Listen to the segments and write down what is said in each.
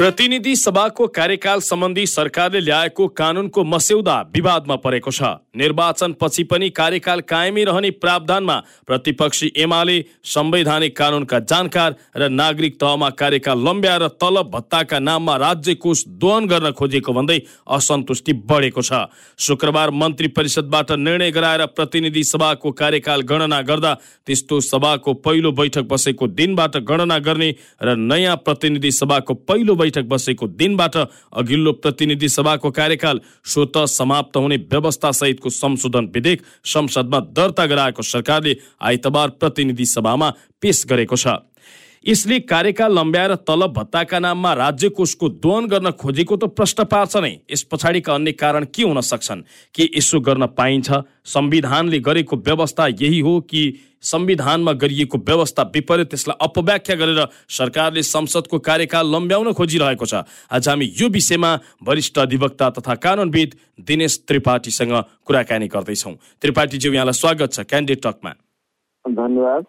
प्रतिनिधि सभाको कार्यकाल सम्बन्धी सरकारले ल्याएको कानूनको मस्यौदा विवादमा परेको छ। निर्वाचन पछि पनि कार्यकाल कायमै रहने प्रावधानमा प्रतिपक्षी एमाले संवैधानिक कानूनका जानकार र नागरिक तहमा कार्यकाल लम्ब्याएर तलब भत्ताका नाममा राज्य कोष दोहन गर्न खोजेको भन्दै असन्तुष्टि बढेको छ। शुक्रबार मन्त्री परिषदबाट निर्णय गराएर प्रतिनिधि सभाको कार्यकाल गणना गर्दा त्यस्तो सभाको पहिलो बैठक बसेको दिनबाट गणना गर्ने र नयाँ प्रतिनिधि सभाको पहिलो बैठक बसेको दिनबाट अघिल्लो प्रतिनिधि सभाको कार्यकाल स्वत समाप्त हुने व्यवस्था सहितको संशोधन विधेयक संसदमा दर्ता गराएको सरकारले आइतबार प्रतिनिधि सभामा पेश गरेको छ। यसले कार्यकाल लम्ब्याएर तलब भत्ताका नाममा राज्य कोषको दोहन गर्न खोजेको त प्रश्न पार्छ नै। यस पछाडिका अन्य कारण के हुन सक्छन्? के यसो गर्न पाइन्छ? संविधानले गरेको व्यवस्था यही हो कि संविधानमा गरिएको व्यवस्था विपरीत त्यसलाई अपव्याख्या गरेर सरकारले संसदको कार्यकाल लम्ब्याउन खोजिरहेको छ? आज हामी यो विषयमा वरिष्ठ अधिवक्ता तथा कानुनविद दिनेश त्रिपाठीसँग कुराकानी गर्दैछौँ। त्रिपाठीज्यू यहाँलाई स्वागत छ क्यान्डिडेट टकमा। धन्यवाद।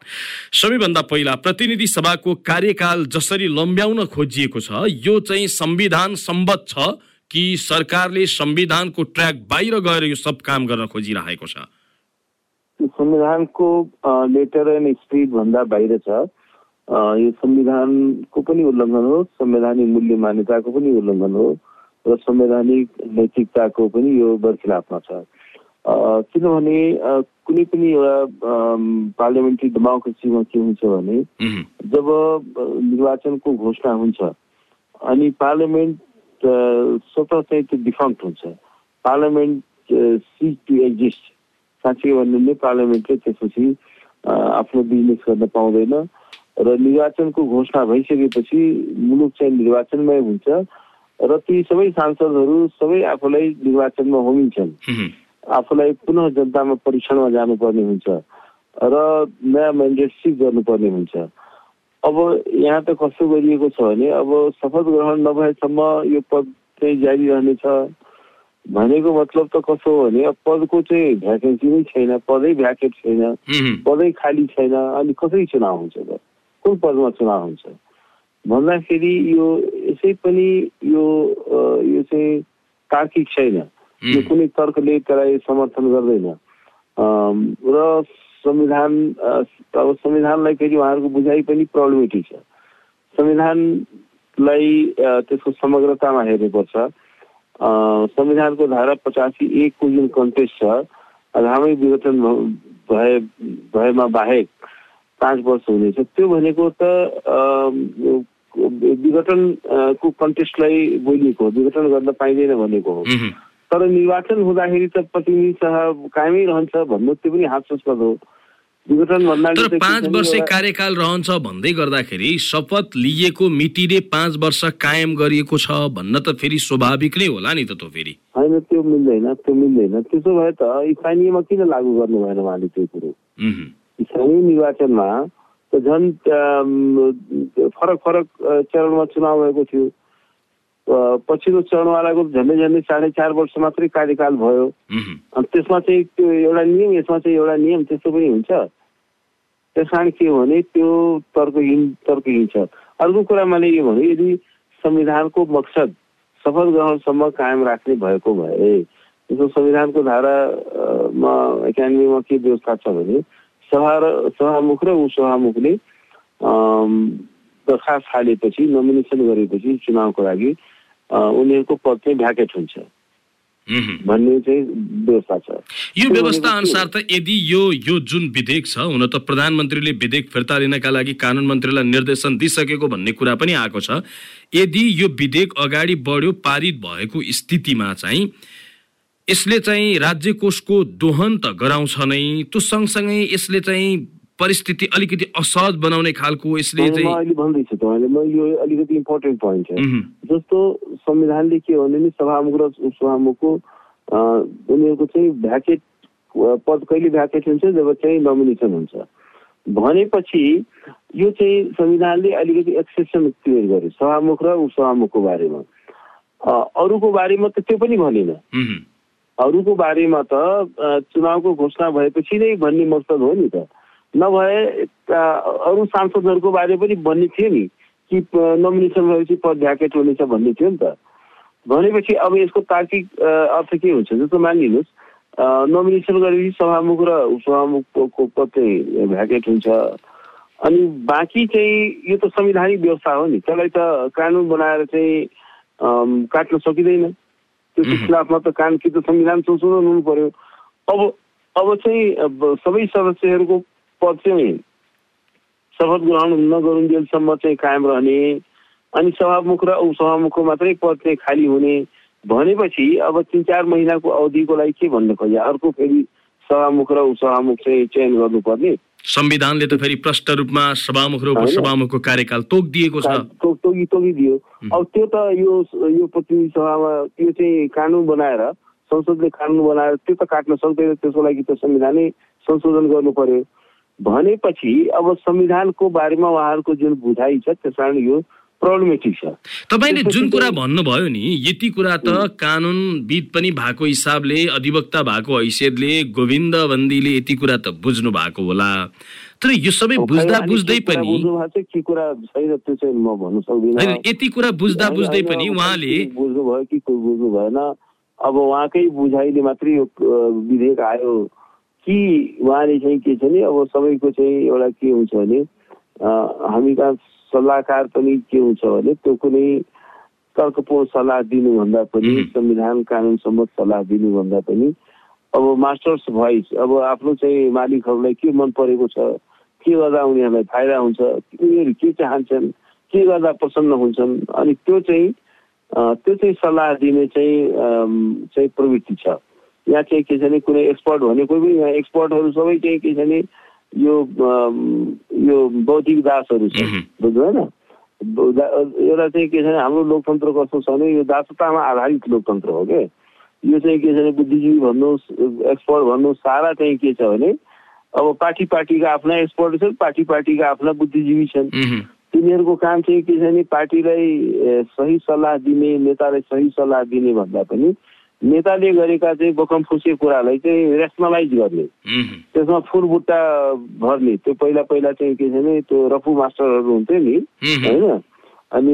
सबैभन्दा पहिला प्रतिनिधि सभाको कार्यकाल जसरी लम्ब्याउन खोजिएको छ यो चाहिँ संविधान सम्बद्ध छ कि सरकारले संविधानको ट्र्याक बाहिर गएर यो सब काम गर्न खोजिरहेको छ? संविधानको लेटर एन्ड स्पिरिट भन्दा बाहिर छ। यो संविधानको पनि उल्लङ्घन हो संवैधानिक मूल्य मान्यताको पनि उल्लङ्घन हो र संवैधानिक नैतिकताको पनि यो बर्खिलाफमा छ। किनभने कुनै पनि एउटा पार्लियामेन्ट्री डेमोक्रेसीमा के हुन्छ भने जब निर्वाचनको घोषणा हुन्छ अनि पार्लियामेन्ट स्वतः चाहिँ त्यो डिफङ्क्ट हुन्छ। पार्लियामेन्ट सी टु एक्जिस्ट साँच्चै भन्नु नै पार्लियामेन्टले त्यसपछि आफ्नो बिजनेस गर्न पाउँदैन र निर्वाचनको घोषणा भइसकेपछि मुलुक चाहिँ निर्वाचनमै हुन्छ र ती सबै सांसदहरू सबै आफूलाई निर्वाचनमा होमिन्छन्। आफूलाई पुनः जनतामा परीक्षणमा जानुपर्ने हुन्छ र नयाँ म्यान्डेट सिक गर्नुपर्ने हुन्छ। अब यहाँ त कस्तो गरिएको छ भने अब शपथ ग्रहण नभएसम्म यो पद चाहिँ जारी रहनेछ भनेको मतलब त कस्तो हो भने पदको चाहिँ भ्याकेन्सी नै छैन पदै भ्याकेट छैन पदै खाली छैन अनि कसरी चुनाव हुन्छ त? कुन पदमा चुनाव हुन्छ? भन्दाखेरि यो यसै पनि यो यो चाहिँ तार्किक छैन। यो कुनै तर्कले त्यसलाई समर्थन गर्दैन। र संविधान अब संविधानलाई फेरि उहाँहरूको बुझाइ पनि प्रब्लमेटिक छ। संविधानलाई त्यसको समग्रतामा हेर्नुपर्छ। संविधानको धारा पचासी एकको जुन कन्टेस्ट छ आगामी विघटन भए भएमा बाहेक पाँच वर्ष हुनेछ। त्यो भनेको त विघटनको कन्टेस्टलाई बोलिएको हो विघटन गर्न पाइँदैन भनेको हो। तर निर्वाचन हुँदाखेरि त प्रतिनिधि सभा कायमै रहन्छ भन्नु त्यो पनि हास्यास्पद हो। तर पाँच वर्ष कार्यकाल रहन्छ भन्दै गर्दाखेरि शपथ लिएको मितिले पाँच वर्ष कायम गरिएको छ भन्न त फेरि स्वाभाविक नै होला नि त त्यो फेरि। होइन त्यो मिल्दैन त्यो मिल्दैन। त्यसो भए त स्थानीयमा किन लागू गर्नु भएन उहाँले त्यो कुरो? स्थानीय निर्वाचनमा त झन् फरक फरक चरणमा चुनाव भएको थियो। पछिल्लो चरणवालाको झन्डै झन्डै साढे चार वर्ष मात्रै कार्यकाल भयो। अनि त्यसमा चाहिँ त्यो एउटा नियम यसमा चाहिँ एउटा नियम त्यस्तो पनि हुन्छ। त्यस कारण के हो भने त्यो तर्कहीन तर्कहीन छ अर्को कुरा मैले यो भने यदि संविधानको मकसद शपथ ग्रहणसम्म कायम राख्ने भएको भए त्यसको संविधानको धारामा एकानब्बेमा के व्यवस्था छ भने सभा र सभामुख र उपसभामुखले दरखास्त हालेपछि नोमिनेसन गरेपछि चुनावको लागि उनीहरूको पद चाहिँ भ्याकेट हुन्छ। भन्ने चाहिँ व्यवस्था छ। यो व्यवस्था अनुसार त यदि यो यो जुन विधेयक छ हुन त प्रधानमन्त्रीले विधेयक फिर्ता लिनका लागि कानुन मन्त्रीलाई निर्देशन दिइसकेको भन्ने कुरा पनि आएको छ। यदि यो विधेयक अगाडि बढ्यो पारित भएको स्थितिमा चाहिँ यसले चाहिँ राज्य कोषको दोहन त गराउँछ नै त्यो सँगसँगै यसले चाहिँ परिस्थिति अलिकति असहज बनाउने खालको यसले चाहिँ अहिले भन्दैछु तपाईँले म यो अलिकति इम्पोर्टेन्ट पोइन्ट छ। जस्तो संविधानले के हो भने नि सभामुख र उपसभामुखको उनीहरूको चाहिँ भ्याकेट पद कहिले भ्याकेट हुन्छ जब चाहिँ नोमिनेसन हुन्छ। भनेपछि यो चाहिँ संविधानले अलिकति एक्सेप्सन क्रिएट गर्यो सभामुख र उपसभामुखको बारेमा। अरूको बारेमा त त्यो पनि भनेन। अरूको बारेमा त चुनावको घोषणा भएपछि नै भन्ने मकसद हो नि त। नभए अरू सांसदहरूको बारे पनि भन्ने थियो नि कि नोमिनेसन भएपछि पद भ्याकेट हुनेछ भन्ने थियो नि त। भनेपछि अब यसको तार्किक अर्थ के हुन्छ जस्तो मानिलिनुहोस्। नोमिनेसन गरेपछि सभामुख र उपसभामुखको पद चाहिँ भ्याकेट हुन्छ। अनि बाँकी चाहिँ यो त संवैधानिक व्यवस्था हो नि। त्यसलाई त कानुन बनाएर चाहिँ काट्न सकिँदैन। त्यसको खिलाफमा त कान कि त संविधान संशोधन हुनु पर्यो। अब अब चाहिँ सबै सदस्यहरूको पद चाहिँ शपथ ग्रहण नगरुन्जेलसम्म चाहिँ कायम रहने अनि सभामुख र उपसभामुखको मात्रै पद चाहिँ खाली हुने भनेपछि अब तिन चार महिनाको अवधिको लागि के भन्न खोज्या अर्को फेरि सभामुख र उपसभामुख चाहिँ चयन गर्नुपर्ने। संविधानले त फेरि प्रष्ट रूपमा सभामुख र उपसभामुखको कार्यकाल तोकिदिएको छ। तो- तोगी तोगिदियो अब त्यो त यो यो प्रतिनिधि सभामा त्यो चाहिँ कानुन बनाएर संसदले कानुन बनाएर त्यो त काट्न सक्दैन त्यसको लागि त संविधानै संशोधन गर्नु पर्यो। भनेपछि अब संविधानको बारेमा उहाँहरूको जुन बुझाइ छ त्यस कारण यो प्रब्लमेटिक छ। तपाईँले जुन कुरा भन्नुभयो नि यति कुरा त कानुनविद पनि भएको हिसाबले अधिवक्ता भएको हैसियतले गोविन्द बन्दीले यति कुरा त बुझ्नु भएको होला। तर यो सबै बुझ्दा बुझ्दै पनि के कुरा छैन त्यो चाहिँ म भन्न सक्दिनँ। यति कुरा बुझ्दा बुझ्दै पनि उहाँले बुझ्नुभयो कि बुझ्नु भएन अब उहाँकै बुझाइले मात्रै यो विधेयक आयो। कि उहाँले चाहिँ के छ नि अब सबैको चाहिँ एउटा के हुन्छ भने हामी कहाँ सल्लाहकार पनि के हुन्छ भने त्यो कुनै तर्कपूर्ण सल्लाह दिनुभन्दा पनि। संविधान कानुन सम्मत सल्लाह दिनुभन्दा पनि अब मास्टर्स भोइस अब आफ्नो चाहिँ मालिकहरूलाई के मन परेको छ के गर्दा उनीहरूलाई फाइदा हुन्छ उनीहरू के चाहन्छन् के गर्दा प्रसन्न हुन्छन् अनि त्यो चाहिँ त्यो चाहिँ सल्लाह दिने चाहिँ चाहिँ प्रवृत्ति छ यहाँ चाहिँ के छ भने कुनै एक्सपर्ट भने कोही पनि यहाँ एक्सपर्टहरू सबै चाहिँ के छ भने यो यो बौद्धिक दासहरू छ। बुझ्नु होइन? एउटा चाहिँ के छ भने हाम्रो लोकतन्त्र कस्तो छ भने यो दासतामा आधारित लोकतन्त्र हो क्या यो चाहिँ के छ भने बुद्धिजीवी भन्नुहोस् एक्सपर्ट भन्नुहोस् सारा चाहिँ के छ भने अब पार्टी पार्टीका आफ्ना एक्सपर्ट छन् पार्टी पार्टीका आफ्ना बुद्धिजीवी छन्। तिनीहरूको काम चाहिँ के छ भने पार्टीलाई सही सल्लाह दिने नेतालाई सही सल्लाह दिने भन्दा पनि नेताले गरेका चाहिँ बकम फुसे कुरालाई चाहिँ रेसनलाइज गर्ने। त्यसमा फुलबुट्टा भर्ने। त्यो पहिला पहिला चाहिँ के छ भने त्यो रफु मास्टरहरू हुन्थ्यो नि होइन? अनि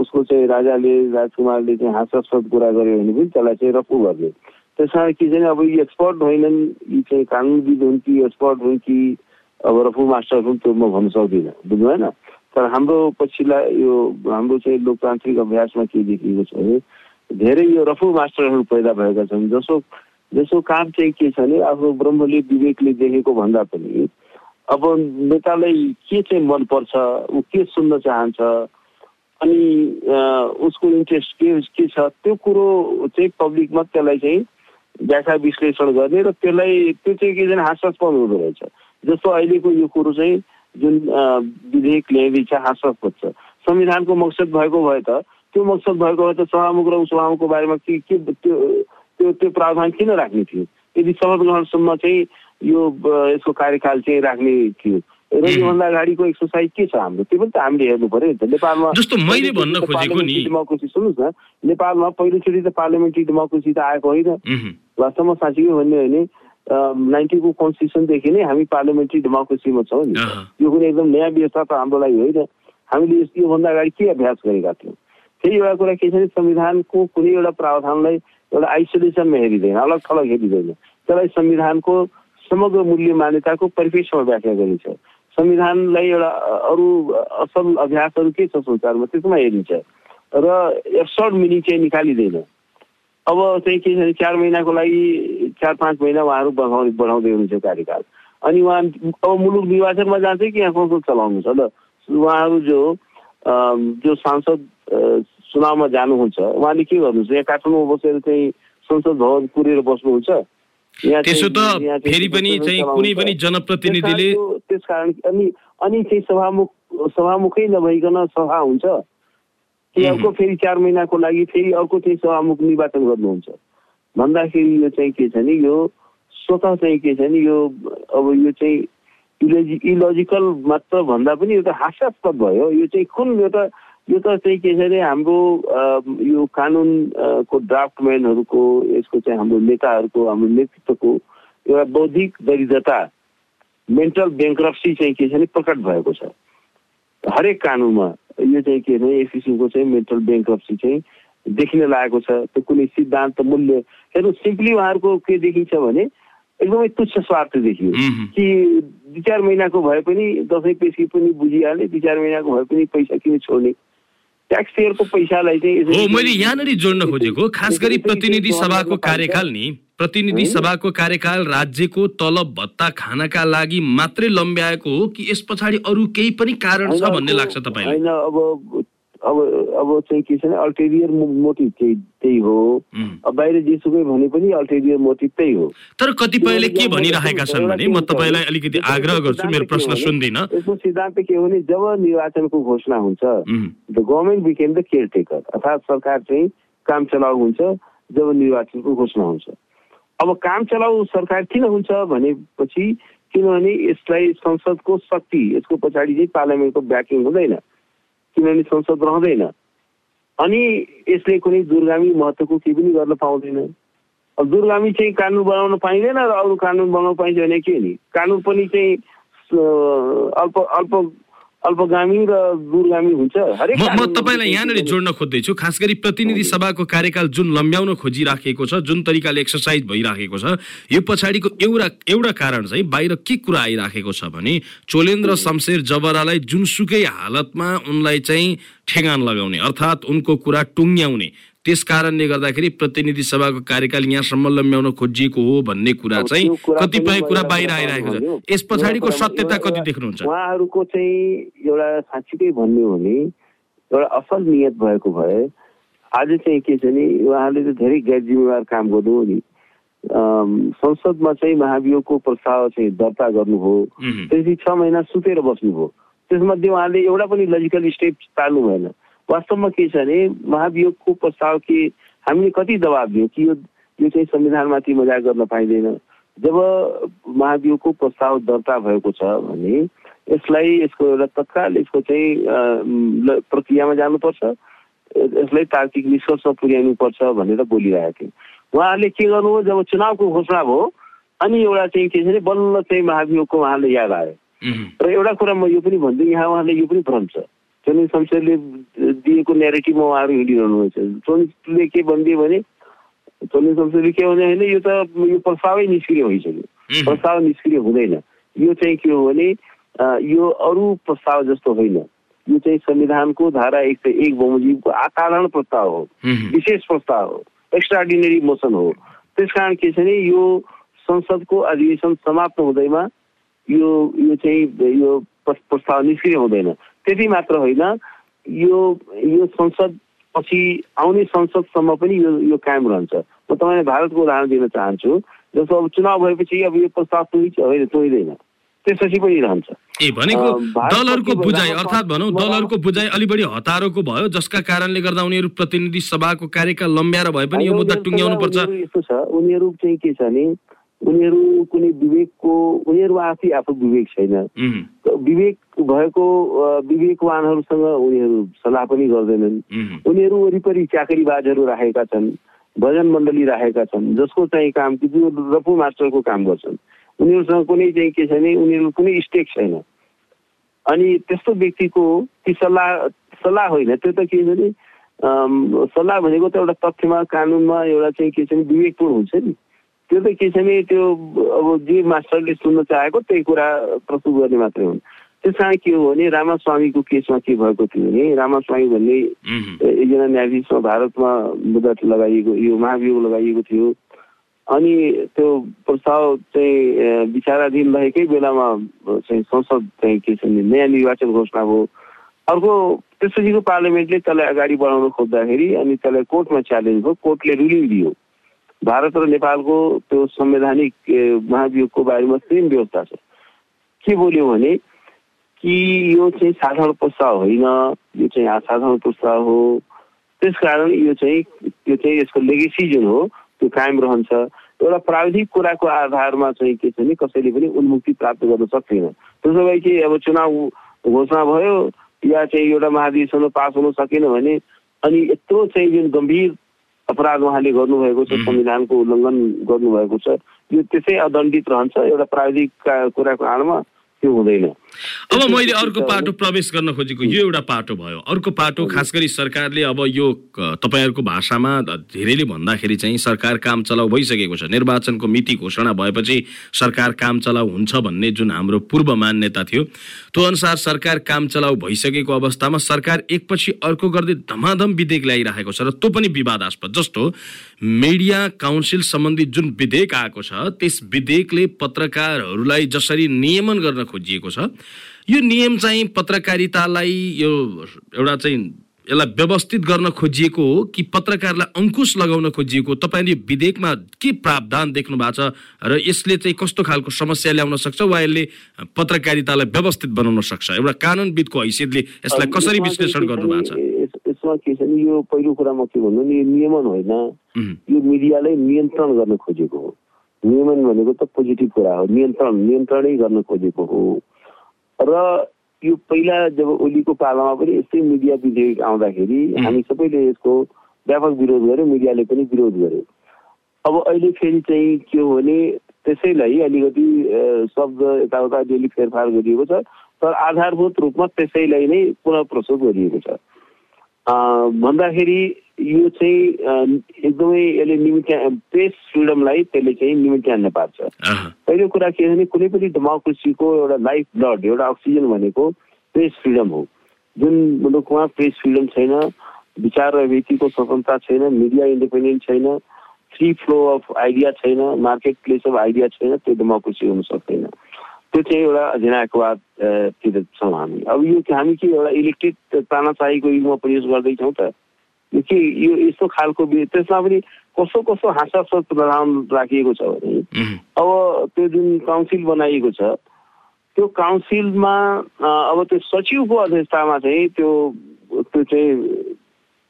उसको चाहिँ राजाले राजकुमारले चाहिँ हाँसास्पद कुरा गर्यो भने पनि त्यसलाई चाहिँ रफु गर्ने। त्यस कारण के छ भने अब यी एक्सपर्ट होइनन् यी चाहिँ कानुनविद हुन् कि एक्सपर्ट हुन् कि अब रफु मास्टर हुन् त्यो म भन्न सक्दिनँ। बुझ्नु भएन तर हाम्रो पछिल्ला यो हाम्रो चाहिँ लोकतान्त्रिक अभ्यासमा के देखिएको छ भने धेरै यो रफु मास्टरहरू पैदा भएका छन् जसो जसो काम चाहिँ के छ भने आफ्नो ब्रह्मले विवेकले देखेको भन्दा पनि अब नेतालाई के चाहिँ मनपर्छ ऊ के सुन्न चाहन्छ अनि उसको इन्ट्रेस्ट के के छ त्यो कुरो चाहिँ पब्लिकमा त्यसलाई चाहिँ व्याख्या विश्लेषण गर्ने र त्यसलाई त्यो चाहिँ के हास्यास्पद हुँदो रहेछ। जस्तो अहिलेको यो कुरो चाहिँ जुन विधेयक ल्याइँदैछ हास्यास्पद छ। संविधानको मकसद भएको भए त त्यो मकसद भएको भए त सभामुख र उपसभामुखको बारेमा के के त्यो त्यो त्यो प्रावधान किन राख्ने थियो? यदि शपथ ग्रहणसम्म चाहिँ यो यसको कार्यकाल चाहिँ राख्ने थियो। र योभन्दा अगाडिको एक्सर्साइज के छ हाम्रो? त्यो पनि त हामीले हेर्नु पर्यो नि त। नेपालमा जस्तो मैले भन्न खोजेको नि- डेमोक्रेसी सुन्नुहोस् न। नेपालमा पहिलोचोटि त पार्लियामेन्ट्री डेमोक्रेसी त आएको होइन। वास्तवमा साँच्चीकै भन्ने हो भने नाइन्टीको कन्स्टिट्युसनदेखि नै हामी पार्लियामेन्ट्री डेमोक्रेसीमा छौँ नि। यो कुनै एकदम नयाँ व्यवस्था त हाम्रो लागि होइन। हामीले योभन्दा अगाडि के अभ्यास गरेका थियौँ? फेरि एउटा कुरा के छ भने संविधानको कुनै एउटा प्रावधानलाई एउटा आइसोलेसनमा हेरिँदैन अलग थलग हेरिँदैन। त्यसलाई संविधानको समग्र मूल्य मान्यताको परिप्रेक्ष्यमा व्याख्या गरिन्छ। संविधानलाई एउटा अरू असल अभ्यासहरू के छ संसारमा त्यसमा हेरिन्छ। र एब्सर्ड मिनिङ चाहिँ निकालिँदैन। अब चाहिँ के छ भने चार महिनाको लागि चार पाँच महिना उहाँहरू बढाउने बढाउँदै हुनुहुन्छ कार्यकाल। अनि उहाँ अब मुलुक निर्वाचनमा जान्छ कि यहाँ संसद चलाउनुहुन्छ? ल उहाँहरू जो जो सांसद चुनावमा जानुहुन्छ उहाँले के गर्नुहुन्छ? यहाँ काठमाडौँमा बसेर चाहिँ संसद भवन कुरेर बस्नुहुन्छ? त्यसो त फेरि पनि चाहिँ। कुनै पनि जनप्रतिनिधिले त्यस कारण- अनि अनि चाहिँ सभामुख सभामुखै नभइकन सभा हुन्छ। कि अर्को फेरि चार महिनाको लागि फेरि अर्को चाहिँ सभामुख निर्वाचन गर्नुहुन्छ। भन्दाखेरि यो चाहिँ के छ नि यो स्वतः चाहिँ के छ नि यो अब यो चाहिँ इलोजि इलोजिकल मात्र भन्दा पनि यो त हास्यास्पद भयो। यो चाहिँ कुन यो त यो त चाहिँ के छ भने हाम्रो यो कानुन अ, को ड्राफ्टम्यानहरूको यसको चाहिँ हाम्रो नेताहरूको हाम्रो नेतृत्वको एउटा बौद्धिक दरिद्रता मेन्टल ब्याङ्क्रप्सी चाहिँ के छ भने प्रकट भएको छ। हरेक कानुनमा यो चाहिँ के भने एक किसिमको चाहिँ मेन्टल ब्याङ्क्रप्सी चाहिँ देखिन लागेको छ। त्यो कुनै सिद्धान्त मूल्य हेर्नु सिम्पली उहाँहरूको के देखिन्छ भने एकदमै तुच्छ स्वार्थ देखियो। कि दुई चार महिनाको भए पनि दसैँ पेसी पनि बुझिहाल्ने दुई चार महिनाको भए पनि पैसा किन छोड्ने? ट्याक्स पेयरको पैसालाई चाहिँ हो मैले यहाँनिर जोड्न खोजेको खास गरी प्रतिनिधि सभाको कार्यकाल नि। प्रतिनिधि सभाको कार्यकाल राज्यको तलब भत्ता खानका लागि मात्रै लम्ब्याएको हो कि यस पछाडि अरू केही पनि कारण छ भन्ने लाग्छ तपाईँलाई? होइन अब अब अब चाहिँ के छ भने अल्टेरियर मोटिभ त्यही त्यही हो. अब बाहिर जेसुकै भने पनि अल्टेरियर मोटिभ त्यही हो। तर कतिपयले के भनिरहेका छन् भने म तपाईँलाई अलिकति आग्रह गर्छु मेरो प्रश्न सुन्दिनँ। यसको सिद्धान्त के हो भने जब निर्वाचनको घोषणा हुन्छ. The government became the caretaker अर्थात् सरकार चाहिँ काम चलाउ हुन्छ जब निर्वाचनको घोषणा हुन्छ। अब काम चलाउ सरकार किन हुन्छ भनेपछि किनभने यसलाई संसदको शक्ति यसको पछाडि चाहिँ पार्लियामेन्टको ब्याकिङ हुँदैन। किनभने संसद रहँदैन। अनि यसले कुनै दूरगामी महत्त्वको केही पनि गर्न पाउँदैन। अब दूरगामी चाहिँ कानुन बनाउन पाइँदैन र अरू कानुन बनाउन पाइन्छ भने के नि? कानुन पनि चाहिँ अल्प अल्प अल्पगामी र दूरगामी हुन्छ। हरेक म तपाईँलाई यहाँनिर जोड्न खोज्दैछु। खास गरी प्रतिनिधि सभाको कार्यकाल जुन लम्ब्याउन खोजिराखेको छ जुन तरिकाले एक्सर्साइज भइराखेको छ यो पछाडिको एउटा एउटा कारण चाहिँ बाहिर के कुरा आइराखेको छ भने चोलेन्द्र शमशेर जबरालाई जुनसुकै हालतमा उनलाई चाहिँ ठेगान लगाउने अर्थात् उनको कुरा टुङ्ग्याउने त्यस कारणले गर्दाखेरि प्रतिनिधि सभाको कार्यकाल यहाँसम्म लम्ब्याउन खोजिएको हो भन्ने कुरा चाहिँ कतिपय कुरा बाहिर आइरहेको। छ। यस पछाडिको सत्यता कति देख्नुहुन्छ? उहाँहरूको चाहिँ एउटा साँच्चीकै भन्ने हो भने एउटा असल नियत भएको भए आज चाहिँ के छ नि उहाँले त धेरै गैर जिम्मेवार काम गर्नु हो नि। संसदमा चाहिँ महाभियोगको प्रस्ताव चाहिँ दर्ता गर्नुभयो। त्यसपछि छ महिना सुतेर बस्नुभयो त्यसमध्ये उहाँले एउटा पनि लजिकल स्टेप चाल्नु भएन। वास्तवमा के छ भने महाभियोगको प्रस्ताव के हामीले कति दबाब दियौँ कि यो यो चाहिँ संविधानमाथि मजाक गर्न पाइँदैन? जब महाभियोगको प्रस्ताव दर्ता भएको छ भने यसलाई यसको एउटा तत्काल यसको चाहिँ प्रक्रियामा जानुपर्छ यसलाई तार्किक निष्कर्षमा पुर्याउनु पर्छ भनेर बोलिरहेको थिएँ उहाँहरूले के गर्नुभयो? जब चुनावको घोषणा भयो अनि एउटा चाहिँ के छ भने बल्ल चाहिँ महाभियोगको उहाँले याद आयो। र एउटा कुरा म यो पनि भन्छु यहाँ उहाँले यो पनि भ्रम छ। चोनी शमशेरले दिएको नेरेटिभमा उहाँहरू हिँडिरहनु भएको छ चोनीले के भनिदियो भने चोनी शमशेरले के भने होइन यो त यो प्रस्तावै निष्क्रिय भइसक्यो। प्रस्ताव निष्क्रिय हुँदैन। यो चाहिँ के हो भने यो अरू प्रस्ताव जस्तो होइन। यो चाहिँ संविधानको धारा एक सय एक बमोजिमको असाधारण प्रस्ताव हो। विशेष प्रस्ताव हो। एक्स्ट्राअर्डिनरी मोसन हो। त्यस कारण के छ भने यो संसदको अधिवेशन समाप्त हुँदैमा यो यो चाहिँ यो प्रस- प्रस्ताव निष्क्रिय हुँदैन। त्यति मात्र होइन। यो यो संसद पछि आउने संसदसम्म पनि यो यो कायम रहन्छ। म तपाईँलाई भारतको उदाहरण दिन चाहन्छु। जस्तो अब चुनाव भएपछि अब यो प्रस्ताव तोडिन्छ होइन तोडिँदैन त्यसपछि पनि रहन्छ। ए भनेको दलहरूको बुझाइ अर्थात् भनौँ दलहरूको बुझाइ अलि बढी हतारोको भयो जसका कारणले गर्दा उनीहरू प्रतिनिधि सभाको कार्यकाल लम्ब्याएर भए पनि यो मुद्दा टुङ्ग्याउनु पर्छ यस्तो छ। उनीहरू चाहिँ के छ भने उनीहरू कुनै विवेकको उनीहरू आफै आफू विवेक छैन। विवेक भएको विवेकवानहरूसँग उनीहरू सल्लाह पनि गर्दैनन्। उनीहरू वरिपरि चाकरीबाजहरू राखेका छन् भजन मण्डली राखेका छन् जसको चाहिँ काम कि जो रफु मास्टरको काम गर्छन्। उनीहरूसँग कुनै चाहिँ के छ भने उनीहरू कुनै स्टेक छैन। अनि त्यस्तो व्यक्तिको ती सल्लाह सल्लाह होइन त्यो त के छ भने सल्लाह भनेको त एउटा तथ्यमा कानुनमा एउटा चाहिँ के छ भने विवेकपूर्ण हुन्छ नि। त्यो त के छ भने त्यो अब जे मास्टरले सुन्न चाहेको त्यही कुरा प्रस्तुत गर्ने मात्रै हुन्। त्यसमा के हो भने रामास्वामीको केसमा के भएको थियो भने रामास्वामी भन्ने एकजना न्यायाधीशमा भारतमा मुद्दा लगाइएको यो महाभियोग लगाइएको थियो। अनि त्यो प्रस्ताव चाहिँ विचाराधीन रहेकै बेलामा चाहिँ संसद चाहिँ के छ भने नयाँ निर्वाचन घोषणा भयो। अर्को त्यसपछिको पार्लियामेन्टले त्यसलाई अगाडि बढाउन खोज्दाखेरि अनि त्यसलाई कोर्टमा च्यालेन्ज भयो। कोर्टले रुलिङ दियो। भारत र नेपालको त्यो संवैधानिक महाभियोगको बारेमा सेम व्यवस्था छ। के बोल्यो भने कि यो चाहिँ साधारण प्रस्ताव होइन यो चाहिँ असाधारण प्रस्ताव हो। त्यसकारण यो चाहिँ यो चाहिँ यसको लेगेसी जुन हो त्यो कायम रहन्छ। एउटा प्राविधिक कुराको आधारमा चाहिँ के छ भने कसैले पनि उन्मुक्ति प्राप्त गर्न सक्दैन। त्यसो भए कि अब चुनाव घोषणा भयो या चाहिँ एउटा महाधिवेशनमा पास हुन सकेन भने अनि यत्रो चाहिँ जुन गम्भीर अपराध उहाँले गर्नुभएको छ संविधानको उल्लङ्घन गर्नुभएको छ। यो त्यसै अदण्डित रहन्छ एउटा प्राविधिक कुराको आडमा त्यो हुँदैन। अब मैले अर्को पाटो प्रवेश गर्न खोजेको यो एउटा पाटो भयो। अर्को पाटो खास गरी सरकारले अब यो तपाईँहरूको भाषामा धेरैले भन्दाखेरि चाहिँ सरकार काम चलाउ भइसकेको छ। निर्वाचनको मिति घोषणा भएपछि सरकार काम चलाउ हुन्छ भन्ने जुन हाम्रो पूर्व मान्यता थियो त्यो अनुसार सरकार काम चलाउ भइसकेको अवस्थामा सरकार एकपछि अर्को गर्दै धमाधम विधेयक ल्याइरहेको छ र त्यो पनि विवादास्पद। जस्तो मिडिया काउन्सिल सम्बन्धी जुन विधेयक आएको छ त्यस विधेयकले पत्रकारहरूलाई जसरी नियमन गर्न खोजिएको छ यो नियम चाहिँ पत्रकारितालाई यो एउटा चाहिँ यसलाई व्यवस्थित गर्न खोजिएको हो कि पत्रकारलाई अङ्कुश लगाउन खोजिएको हो? तपाईँले विधेयकमा के प्रावधान देख्नु भएको छ र यसले चाहिँ कस्तो खालको समस्या ल्याउन सक्छ वा यसले पत्रकारितालाई व्यवस्थित बनाउन सक्छ? एउटा कानुनविदको हैसियतले यसलाई कसरी विश्लेषण चाहिँ के गर्नु भएको छ यसमा के छ भने यो पहिलो कुरामा के भन्नु नि नियमन होइन। यो मिडियालाई नियन्त्रण गर्न खोजेको हो। नियमन भनेको त पोजिटिभ कुरा हो। नियन्त्रण नियन्त्रणै गर्न खोजेको हो। र यो पहिला जब ओलीको पालामा पनि यस्तै मिडिया विधेयक आउँदाखेरि हामी सबैले यसको व्यापक विरोध गर्यो मिडियाले पनि विरोध गर्यो अब अहिले फेरि चाहिँ के हो भने त्यसैलाई अलिकति शब्द यताउता अलिअलि फेरफार गरिएको छ तर आधारभूत रूपमा त्यसैलाई नै पुनः प्रस्तुत गरिएको छ। भन्दाखेरि यो चाहिँ एकदमै यसले निमित्या प्रेस फ्रिडमलाई त्यसले चाहिँ निमित्यान्न पार्छ। पहिलो कुरा के भने कुनै पनि डेमोक्रेसीको एउटा लाइफ ब्लड एउटा अक्सिजन भनेको प्रेस फ्रिडम हो। जुन मुलुकमा प्रेस फ्रिडम छैन विचार र व्यक्तिको स्वतन्त्रता छैन मिडिया इन्डिपेन्डेन्ट छैन फ्री फ्लो अफ आइडिया छैन मार्केट प्लेस अफ आइडिया छैन त्यो डेमोक्रेसी हुन सक्दैन। त्यो चाहिँ एउटा अधिनायकवाद अ, तिर छौँ हामी। अब यो हामी के एउटा इलेक्टेड तानाशाहीको युगमा प्रवेश गर्दैछौँ त। यो के यो यस्तो खालको त्यसमा पनि कस्तो कस्तो हाँसास्पद प्रावधान राखिएको छ भने अब त्यो जुन काउन्सिल बनाइएको छ त्यो काउन्सिलमा अब त्यो सचिवको अध्यक्षतामा चाहिँ त्यो त्यो चाहिँ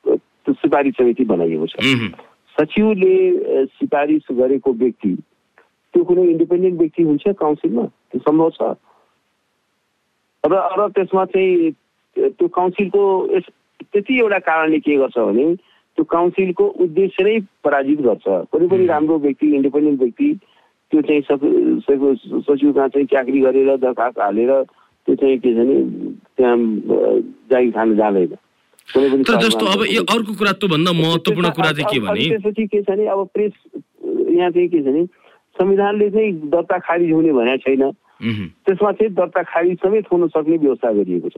त्यो सिफारिस समिति बनाइएको छ। सचिवले सिफारिस गरेको व्यक्ति त्यो कुनै इन्डिपेन्डेन्ट व्यक्ति हुन्छ काउन्सिलमा? सम्भव छ? र र त्यसमा चाहिँ त्यो काउन्सिलको यस त्यति एउटा कारणले के गर्छ भने त्यो काउन्सिलको उद्देश्य नै पराजित गर्छ। कुनै पनि राम्रो व्यक्ति इन्डिपेन्डेन्ट व्यक्ति त्यो चाहिँ सचिवमा चाहिँ चाकरी गरेर दरखास्त हालेर त्यो चाहिँ के छ भने त्यहाँ जागिर खान जाँदैन। तर जस्तो अब यो अर्को कुरा त्योभन्दा महत्त्वपूर्ण कुरा चाहिँ के भने? त्यसपछि के छ भने अब प्रेस यहाँ चाहिँ के छ भने संविधानले चाहिँ दर्ता खारिज हुने भनेको छैन। त्यसमा चाहिँ दर्ता खारिज समेत हुन सक्ने व्यवस्था गरिएको छ।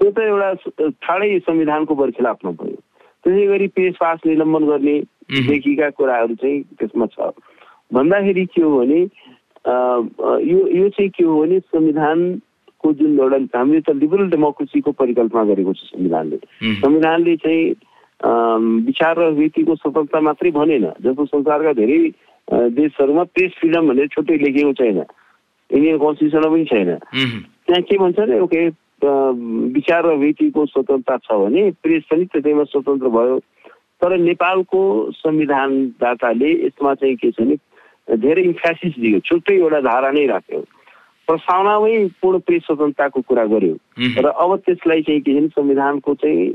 त्यो त एउटा ठाडै संविधानको बरखिलाफमा भयो। त्यसै गरी पेश पास निलम्बन गर्ने। देखिएका कुराहरू चाहिँ त्यसमा छ। भन्दाखेरि के हो भने यो यो चाहिँ के हो भने संविधानको जुन एउटा हामीले त लिबरल डेमोक्रेसीको परिकल्पना गरेको छ संविधानले। संविधानले चाहिँ विचार र व्यक्तिको स्वतन्त्रता मात्रै भनेन। जस्तो संसारका धेरै देशहरूमा प्रेस फ्रिडम भनेर छुट्टै लेखेको छैन। इन्डियन कन्स्टिट्युसनमा पनि छैन। त्यहाँ के भन्छ भने ओके विचार र व्यक्तिको स्वतन्त्रता छ भने प्रेस पनि त्यसैमा स्वतन्त्र भयो। तर नेपालको संविधानदाताले यसमा चाहिँ के छ भने धेरै इन्फ्यासिस दियो छुट्टै एउटा धारा नै राख्यो। प्रस्तावनामै पूर्ण प्रेस स्वतन्त्रताको कुरा गर्यो। र अब त्यसलाई चाहिँ के छ भने संविधानको चाहिँ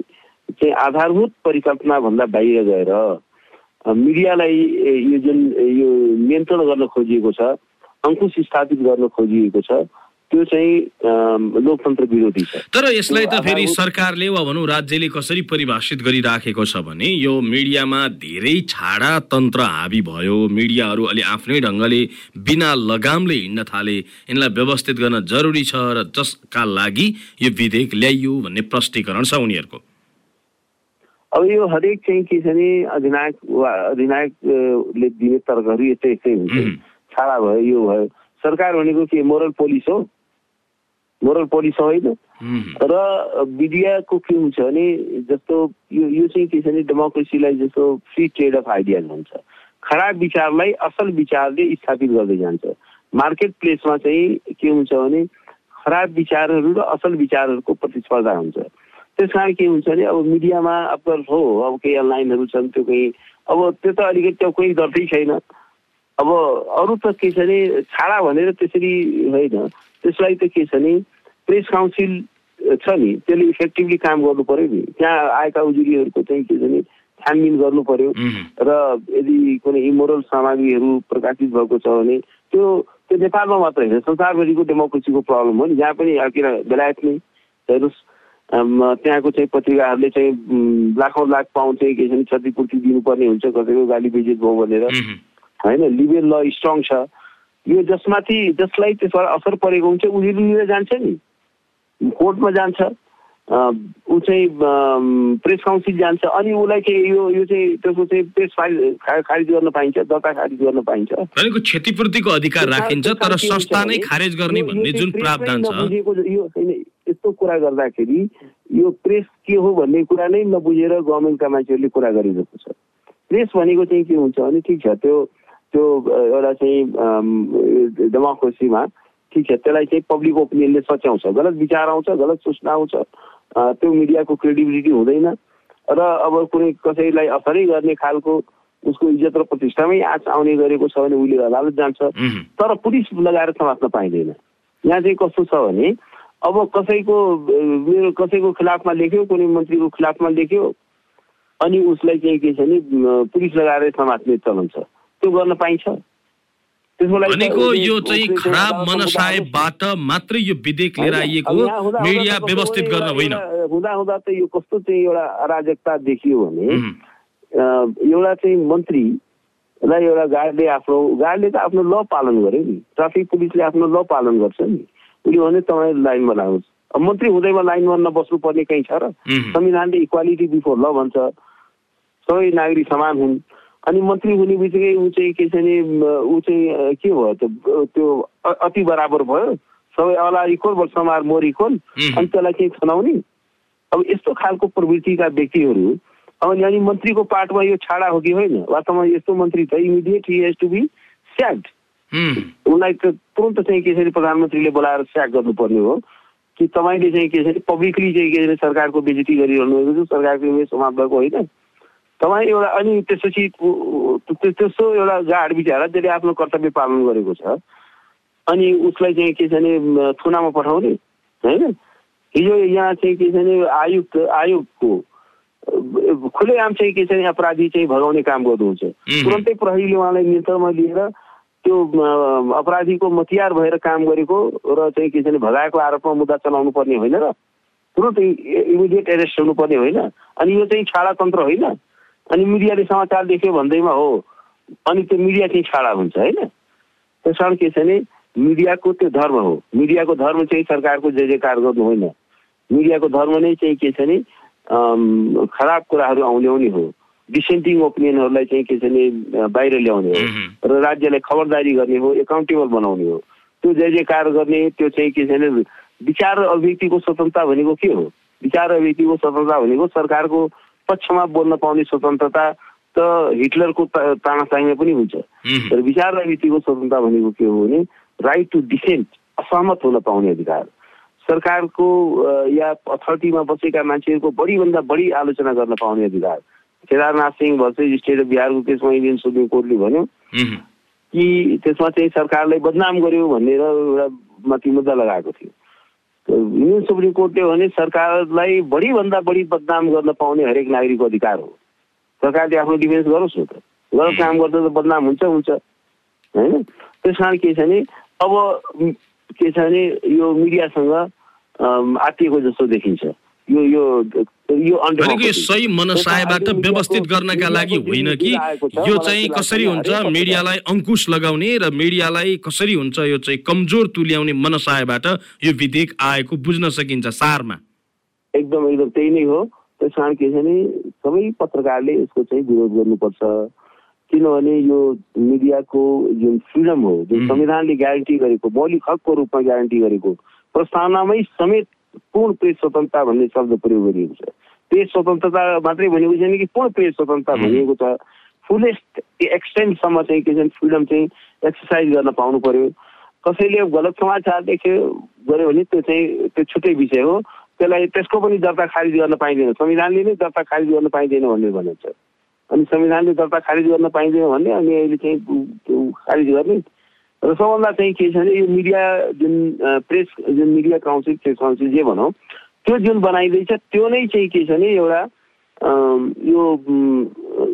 चाहिँ आधारभूत परिकल्पना भन्दा बाहिर गएर मिडियालाई यो जुन यो नियन्त्रण गर्न खोजिएको छ अङ्कुश स्थापित गर्न खोजिएको छ। त्यो चाहिँ लोकतन्त्र विरोधी छ। तर यसलाई त फेरि सरकारले वा भनौँ राज्यले कसरी परिभाषित गरिराखेको छ भने यो मिडियामा धेरै छाडा तन्त्र हाबी भयो। मिडियाहरू अलि आफ्नै ढङ्गले बिना लगामले हिँड्न थाले। यिनलाई व्यवस्थित गर्न जरुरी छ र जसका लागि यो विधेयक ल्याइयो भन्ने प्रष्टीकरण छ उनीहरूको। अब यो हरेक चाहिँ के छ भने अधिनायक वा अधिनायकले दिने तर्कहरू यस्तै यस्तै हुन्छ. छाडा भयो यो भयो। सरकार भनेको के मोरल पोलिस हो? मोरल पोलिस होइन. र मिडियाको के हुन्छ भने जस्तो यो यो चाहिँ के छ भने डेमोक्रेसीलाई जस्तो फ्री ट्रेड अफ आइडियाज भन्छ। खराब विचारलाई असल विचारले स्थापित गर्दै जान्छ। मार्केट प्लेसमा चाहिँ के हुन्छ भने खराब विचारहरू र असल विचारहरूको प्रतिस्पर्धा हुन्छ। त्यस कारण के हुन्छ भने अब मिडियामा अफकोर्स हो अब केही अनलाइनहरू छन् त्यो केही। अब त्यो त अलिकति त्यो कोही गर्दै छैन। अब अरू त के छ भने छाडा भनेर त्यसरी होइन। त्यसलाई त के छ भने प्रेस काउन्सिल छ नि त्यसले इफेक्टिभली काम गर्नु पर्यो नि। त्यहाँ आएका उजुरीहरूको चाहिँ के छ भने छानबिन गर्नु पर्यो। उम्. र यदि कुनै इमोरल सामग्रीहरू प्रकाशित भएको छ भने त्यो त्यो नेपालमा मात्र होइन संसारभरिको डेमोक्रेसीको प्रब्लम हो नि। जहाँ पनि किन बेलायत नै हेर्नुहोस् त्यहाँको चाहिँ पत्रिकाहरूले चाहिँ लाखौँ लाख पाउन्ड चाहिँ के छ भने क्षतिपूर्ति दिनुपर्ने हुन्छ कसैको गाली बेजित भयो भनेर. होइन लिगल ल स्ट्रङ छ। यो जसमाथि जसलाई त्यसबाट असर परेको हुन्छ उनीहरू लिएर जान्छ नि। कोर्टमा जान्छ। ऊ चाहिँ प्रेस काउन्सिल जान्छ। अनि उसलाई चाहिँ यो यो चाहिँ त्यसको चाहिँ प्रेस खारिज गर्न पाइन्छ दर्ता खारिज गर्न पाइन्छ। भनेको क्षतिपूर्तिको अधिकार राखिन्छ तर संस्था नै खारेज गर्ने भन्ने जुन प्रावधान छ। यो होइन यस्तो कुरा गर्दाखेरि यो प्रेस के हो भन्ने कुरा नै नबुझेर गभर्मेन्टका मान्छेहरूले कुरा गरिरहेको छ। प्रेस भनेको चाहिँ के हुन्छ भने ठिक छ त्यो त्यो एउटा चाहिँ डेमोक्रेसीमा ठिक छ त्यसलाई चाहिँ पब्लिक ओपिनियनले सच्याउँछ। गलत विचार आउँछ गलत सूचना आउँछ। त्यो मिडियाको क्रेडिबिलिटी हुँदैन। र अब कुनै कसैलाई असरै गर्ने खालको उसको इज्जत र प्रतिष्ठामै आँच आउने गरेको छ भने उसले अदालत जान्छ. तर पुलिस लगाएर समात्न पाइँदैन। यहाँ चाहिँ कस्तो छ भने अब कसैको मेरो कसैको खिलाफमा लेख्यो कुनै मन्त्रीको खिलाफमा लेख्यो अनि उसलाई चाहिँ के छ भने पुलिस लगाएर समात्ने चलन छ। त्यो गर्न पाइन्छ। भनेको यो चाहिँ खराब मनसायबाट मात्रै यो विधेयक लिएर आइएको मिडिया व्यवस्थित गर्न होइन। हुँदा हुँदा त यो कस्तो चाहिँ एउटा अराजकता देखियो भने एउटा चाहिँ मन्त्रीलाई एउटा गार्डले आफ्नो गार्डले त आफ्नो ल पालन गर्यो नि। ट्राफिक पुलिसले आफ्नो ल पालन गर्छ नि। उसले भने तपाईँ लाइनमा लाग्नुहोस् मन्त्री हुँदैमा लाइनमा नबस्नु पर्ने कहीँ छ र. संविधानले इक्वालिटी बिफोर ल भन्छ। सबै नागरिक समान हुन्। अनि मन्त्री हुने बित्तिकै ऊ चाहिँ के छ भने ऊ चाहिँ के भयो त त्यो अति बराबर भयो। सबै all are equal but some are more equal. अनि त्यसलाई चाहिँ छनाउने अब यस्तो खालको प्रवृत्तिका व्यक्तिहरू अनि अनि मन्त्रीको पार्टमा यो छाडा हो कि होइन? वास्तवमा यस्तो मन्त्री त immediate he has to be sacked um. उसलाई त तुरन्त चाहिँ के छ भने प्रधानमन्त्रीले बोलाएर स्याक गर्नुपर्ने हो। कि तपाईँले चाहिँ के छ भने पब्लिकली चाहिँ के छ भने सरकारको बेजिती गरिरहनु भएको छ। सरकारको इमेज समाप्त भएको होइन। तपाईँ एउटा अनि त्यसपछि त्यस्तो एउटा गाड बिचरा जसले आफ्नो कर्तव्य पालन गरेको छ अनि उसलाई चाहिँ के छ भने थुनामा पठाउने होइन? हिजो यहाँ चाहिँ के छ भने आयुक्त आयोगको खुलेआम चाहिँ के छ भने अपराधी चाहिँ भगाउने काम गर्नुहुन्छ। तुरन्तै प्रहरीले उहाँलाई नियन्त्रणमा लिएर त्यो अपराधीको मतियार भएर काम गरेको र चाहिँ के छ भने भगाएको आरोपमा मुद्दा चलाउनु पर्ने होइन र तुरन्तै इमिडिएट एरेस्ट हुनुपर्ने होइन? अनि यो चाहिँ छाडा तन्त्र होइन? अनि मिडियाले समाचार देख्यो भन्दैमा हो। अनि त्यो मिडिया चाहिँ छाडा हुन्छ होइन? त्यस कारण के छ भने मिडियाको त्यो धर्म हो। मिडियाको धर्म चाहिँ सरकारको जय जयकार गर्नु होइन। मिडियाको धर्म नै चाहिँ के छ भने खराब कुराहरू आउल्याउने हो। डिसेन्टिङ ओपिनियनहरूलाई चाहिँ के छ भने बाहिर ल्याउने हो। र राज्यलाई खबरदारी गर्ने हो एकाउन्टेबल बनाउने हो। त्यो जय जयकार गर्ने त्यो चाहिँ के छ भने विचार अभिव्यक्तिको स्वतन्त्रता भनेको के हो? विचार अभिव्यक्तिको स्वतन्त्रता भनेको सरकारको पक्षमा बोल्न पाउने स्वतन्त्रता त हिटलरको ता- तानाताहीमा पनि हुन्छ. तर विचार र अभिव्यक्तिको स्वतन्त्रता भनेको के हो भने राइट टु डिसेन्ट असहमत हुन पाउने अधिकार सरकारको या अथोरिटीमा बसेका मान्छेहरूको बढीभन्दा बढी आलोचना गर्न पाउने अधिकार Kedarnath Singh versus state of बिहारको केसमा इन्डियन सुप्रिम कोर्टले भन्यो. कि त्यसमा चाहिँ सरकारलाई बदनाम गर्यो भनेर एउटा माथि मुद्दा लगाएको थियो इन्डियन सुप्रिम कोर्टले भने सरकारलाई बढीभन्दा बढी बदनाम गर्न पाउने हरेक नागरिकको अधिकार हो। सरकारले आफ्नो डिफेन्स गरोस् न त। गलत काम गर्दा त बदनाम हुन्छ हुन्छ। होइन? त्यस कारण के छ भने अब के छ भने यो मिडियासँग आत्तिएको जस्तो देखिन्छ। यो यो यो यो सही मनसायबाट व्यवस्थित गर्नका लागि होइन कि यो चाहिँ कसरी हुन्छ मिडियालाई अङ्कुश लगाउने र मिडियालाई कसरी हुन्छ यो चाहिँ कमजोर तुल्याउने मनसायबाट यो विधेयक आएको बुझ्न सकिन्छ सारमा। एकदम एकदम त्यही नै हो। त्यस कारण के छ भने सबै पत्रकारले यसको चाहिँ विरोध गर्नुपर्छ। किनभने यो मिडियाको जुन फ्रिडम हो जुन संविधानले ग्यारेन्टी गरेको मौलिक हकको रूपमा ग्यारेन्टी गरेको प्रस्तावनामै समेत पूर्ण प्रेस स्वतन्त्रता भन्ने शब्द प्रयोग गरिएको छ। प्रेस स्वतन्त्रता मात्रै भनेको छैन कि पूर्ण प्रेस स्वतन्त्रता भनिएको छ। फुलेस्ट एक्सटेन्टसम्म चाहिँ के छ फ्रिडम चाहिँ एक्सर्साइज गर्न पाउनु पर्यो। कसैले गलत समाचार देख्यो गऱ्यो भने त्यो चाहिँ त्यो छुट्टै विषय हो। त्यसलाई त्यसको पनि दर्ता खारिज गर्न पाइँदैन। संविधानले नै दर्ता खारिज गर्न पाइँदैन भन्ने भनेको छ। अनि संविधानले दर्ता खारिज गर्न पाइँदैन भन्ने अनि अहिले चाहिँ खारिज गर्ने र सबभन्दा चाहिँ के छ भने यो मिडिया जुन प्रेस जुन मिडिया काउन्सिल प्रेस काउन्सिल जे भनौँ त्यो जुन बनाइँदैछ त्यो नै चाहिँ के छ भने एउटा यो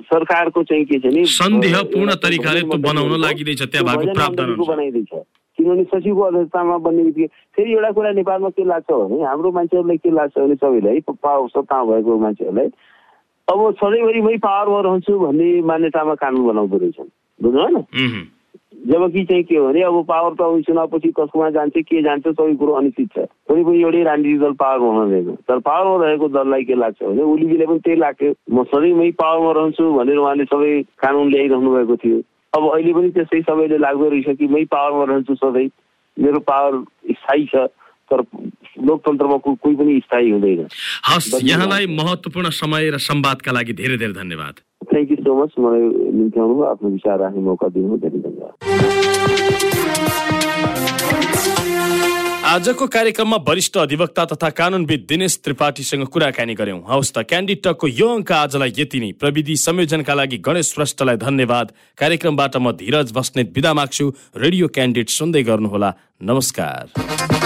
सरकारको चाहिँ के छ भने सन्देहपूर्ण तरिकाले बनाउन त्यहाँ भएको। बनाइँदैछ किनभने सचिवको अध्यक्षतामा बन्ने बित्तिकै फेरि एउटा कुरा नेपालमा के लाग्छ भने हाम्रो मान्छेहरूलाई के लाग्छ भने सबैलाई पावर सत्तामा भएको मान्छेहरूलाई अब सधैँभरि मै पावरमा रहन्छु भन्ने मान्यतामा कानुन बनाउँदो रहेछन् बुझ्नु भएन। जबकि चाहिँ के हो भने अब पावर त अब चुनावपछि कसकोमा जान्छ के जान्छ सबै कुरो अनिश्चित छ। कुनै पनि एउटै राजनीतिक दल पावरमा हुँदैन तर पावरमा रहेको दललाई के लाग्छ भने ओलीजीले पनि त्यही लाग्थ्यो। म सधैँ पावरमा रहन्छु भनेर उहाँले सबै कानुन ल्याइरहनु भएको थियो। अब अहिले पनि त्यस्तै सबैले लाग्दो रहेछ कि मै पावरमा रहन्छु सधैँ। मेरो पावर स्थायी छ तर लोकतन्त्रमा कोही पनि स्थायी हुँदैन। हस् यहाँलाई महत्वपूर्ण समय र संवादका लागि धेरै धेरै धन्यवाद। थ्याङ्क यू सो मच मलाई भयो आफ्नो विचार राख्ने मौका दिनु धेरै धन्यवाद आजको कार्यक्रममा वरिष्ठ अधिवक्ता तथा कानुनविद दिनेश त्रिपाठीसँग कुराकानी गर्यौं हवस् त क्यान्डिड टकको यो अङ्क आजलाई यति नै। प्रविधि संयोजनका लागि गणेश श्रेष्ठलाई धन्यवाद। कार्यक्रमबाट म धीरज बस्नेत बिदा माग्छु। रेडियो क्यान्डिड सुन्दै गर्नुहोला। नमस्कार।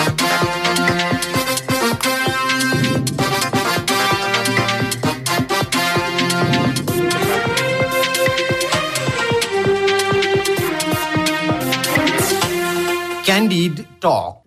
Candid Talk.